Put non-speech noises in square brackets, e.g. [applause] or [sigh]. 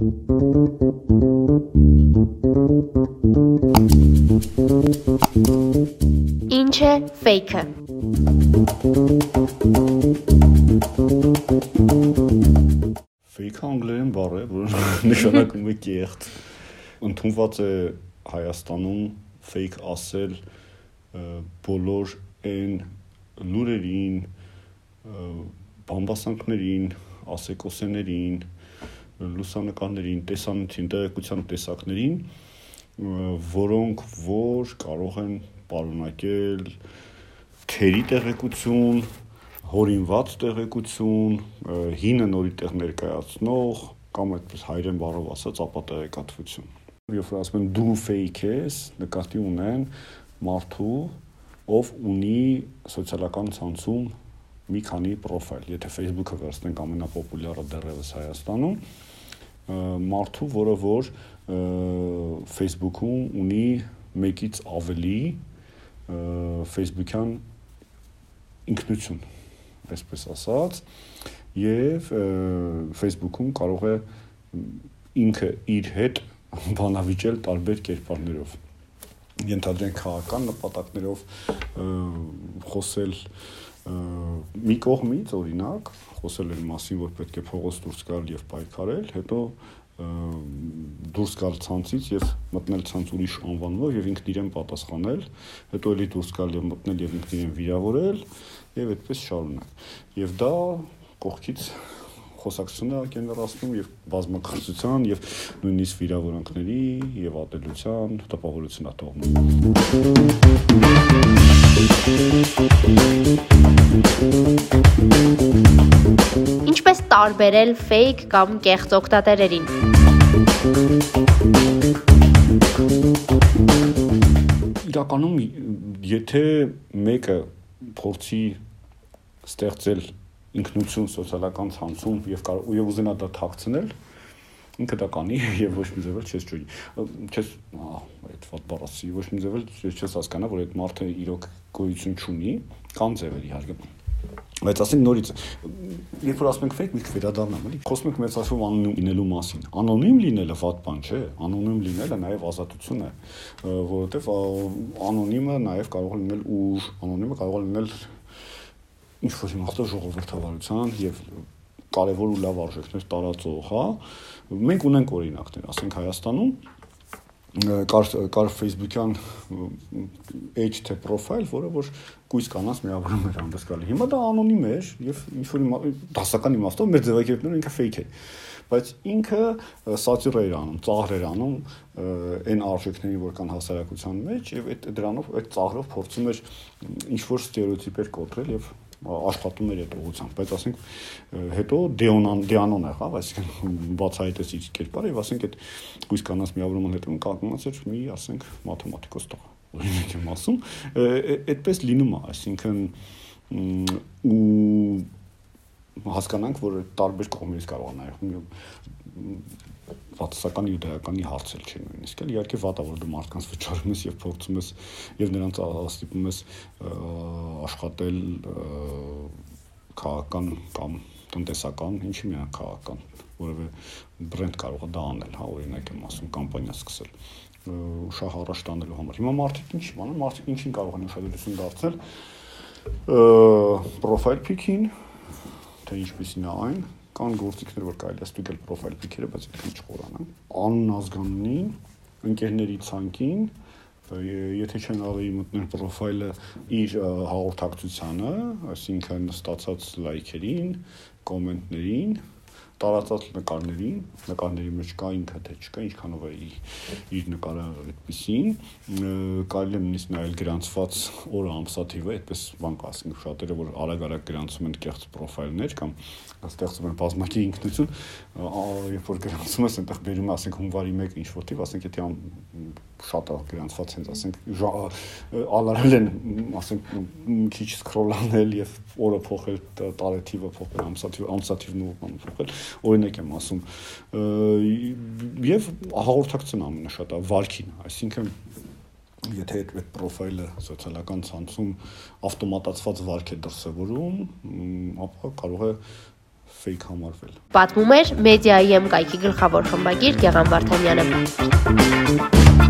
Ինչ է fake-ը։ Fake անգլերեն բառ է, որ [laughs] նշանակում է կեղծ։ Ընդունված է Հայաստանում fake ասել բոլոր այն լուրերին, բամբասանքներին, ասեկոսեներին, լուսանկարներին, տեսանյութին, տեղեկության տեսակներին, որոնք որ կարող են պարունակել թերի տեղեկություն, հորինված տեղեկություն, հինը նորի տեղ ներկայացնող կամ այդպես հայերեն բառով ասած ապատեղեկատվություն։ Երբ որ ասում են դու fake ես, նկատի ունեն մարդու, ով ունի սոցիալական ցանցում մի քանի պրոֆայլ։ Եթե Facebook-ը վերցնենք ամենապոպուլյարը դեռևս Հայաստանում, մարդու, որը որ Facebook-ում ունի մեկից ավելի Facebook-յան ինքնություն, այսպես ասած, եւ Facebook-ում կարող է ինքը իր հետ բանավիճել տարբեր կերպարներով ենթադրենք քաղաքական նպատակներով խոսել մի կողմից օրինակ խոսել են մասին որ պետք է փողոց դուրս գալ եւ պայքարել հետո դուրս գալ ցանցից եւ մտնել ցանց ուրիշ անվանումով եւ ինքն իրեն պատասխանել, հետո էլի դուրս գալ եւ մտնել եւ ինքն իրեն վիրավորել եւ այդպես շարունակ։ Եւ դա կողքից խոսակցությունը կենտրոնացնում եւ բազմակցության եւ նույնիսկ վիրավորանքների եւ ատելության տպավորություն է թողնում։ Ինչպես տարբերել fake կամ կեղծ օգտատերերին։ Իրականում եթե մեկը փորձի ստեղծել ինքնություն սոցիալական ցանցում եւ կարող եւ ուզենա դա թաքցնել ինքը դա կանի [laughs] եւ ոչ մի ձևել չես ճուի չես այդ ված բառասի ոչ մի ձևել չես հասկանա որ այդ մարդը իրոք գոյություն չունի կամ ձևել իհարկե բայց ասենք նորից երբ որ ասում ենք fake միշտ վերադառնամ էլի խոսում ենք մեծացում անոնիմ լինելու մասին անոնիմ լինելը վատ բան չէ անոնիմ լինելը նաև ազատություն է որովհետև անոնիմը նաև կարող է լինել ուժ անոնիմը կարող է լինել ինչ որ իմաստով ժողովրդավարության եւ կարևոր ու լավ արժեքներ տարածող, հա։ Մենք ունենք օրինակներ, ասենք Հայաստանում կար կար Facebook-յան edge թե profile, որը որ գույս կանանց միավորում էր հանդես գալի։ Հիմա դա անոնիմ էր եւ ինչ որ դասական իմաստով մեր ձևակերպները ինքը fake է բայց ինքը սատիր էր անում, ծաղր էր անում այն արժեքների, որ կան հասարակության մեջ եւ այդ դրանով այդ ծաղրով փորձում էր ինչ որ ստերեոտիպեր կոտրել եւ աշխատում էր այդ ուղղությամբ, բայց ասենք հետո դեոնան դեանոն եղավ, այսինքն բացահայտեց իր կերպարը եւ ասենք այդ գույս կանանց միավորման հետո կանգնած էր մի, ասենք, մաթեմատիկոս տղա։ Օրինակ եմ ասում, այդպես լինում է, այսինքն ու հասկանանք, որ տարբեր կողմերից կարող է նայել վատասական յուդայականի հարցել չի նույնիսկ էլ իհարկե վատա որ դու մարդկանց վճարում ես եւ փորձում ես եւ նրանց ստիպում ես աշխատել քաղաքական կամ տնտեսական ինչի միան քաղաքական որովե բրենդ կարող է դա անել հա օրինակ եմ ասում կամպանիա սկսել շահ առաջ տանելու համար հիմա մարդիկ ինչ բան մարդիկ ինչին կարող են ուշադրություն դարձնել պրոֆայլ պիքին թե ինչպեսին է այն կան գործիքներ, որ կարելի է ստուգել պրոֆայլ պիքերը, բայց ինքն չխորանան։ Անուն ազգանունին, ընկերների ցանկին, եթե չեն ավելի մտնել պրոֆայլը իր հաղորդակցությանը, այսինքն ստացած լայքերին, կոմենտներին, տարածած նկարներին, նկարների մեջ կա ինքը թե չկա, ինչքանով է իր նկարը այդպեսին, կարելի է նույնիսկ նայել գրանցված օրը ամսաթիվը, այդպես բան կասենք շատերը, որ արագ-արագ գրանցում են կեղծ պրոֆայլներ կամ ստեղծում են բազմակի ինքնություն, երբ որ գրանցում ես, այնտեղ բերում ասենք հունվարի 1 ինչ որ տիպ, ասենք եթե շատ է գրանցված հենց ասենք ալարել են, ասենք քիչ սկրոլանել եւ օրը փոխել, տարեթիվը փոխել, ամսաթիվ, ամսաթիվն ու բան փոխել, օրինակ եմ ասում։ Եվ հաղորդակցն ամենաշատը վարքին, այսինքն եթե այդ այդ պրոֆայլը սոցիալական ցանցում ավտոմատացված վարք է դրսևորում, ապա կարող է fake համարվել։ Պատմում էր եմ կայքի գլխավոր խմբագիր Գեղամ Վարդանյանը։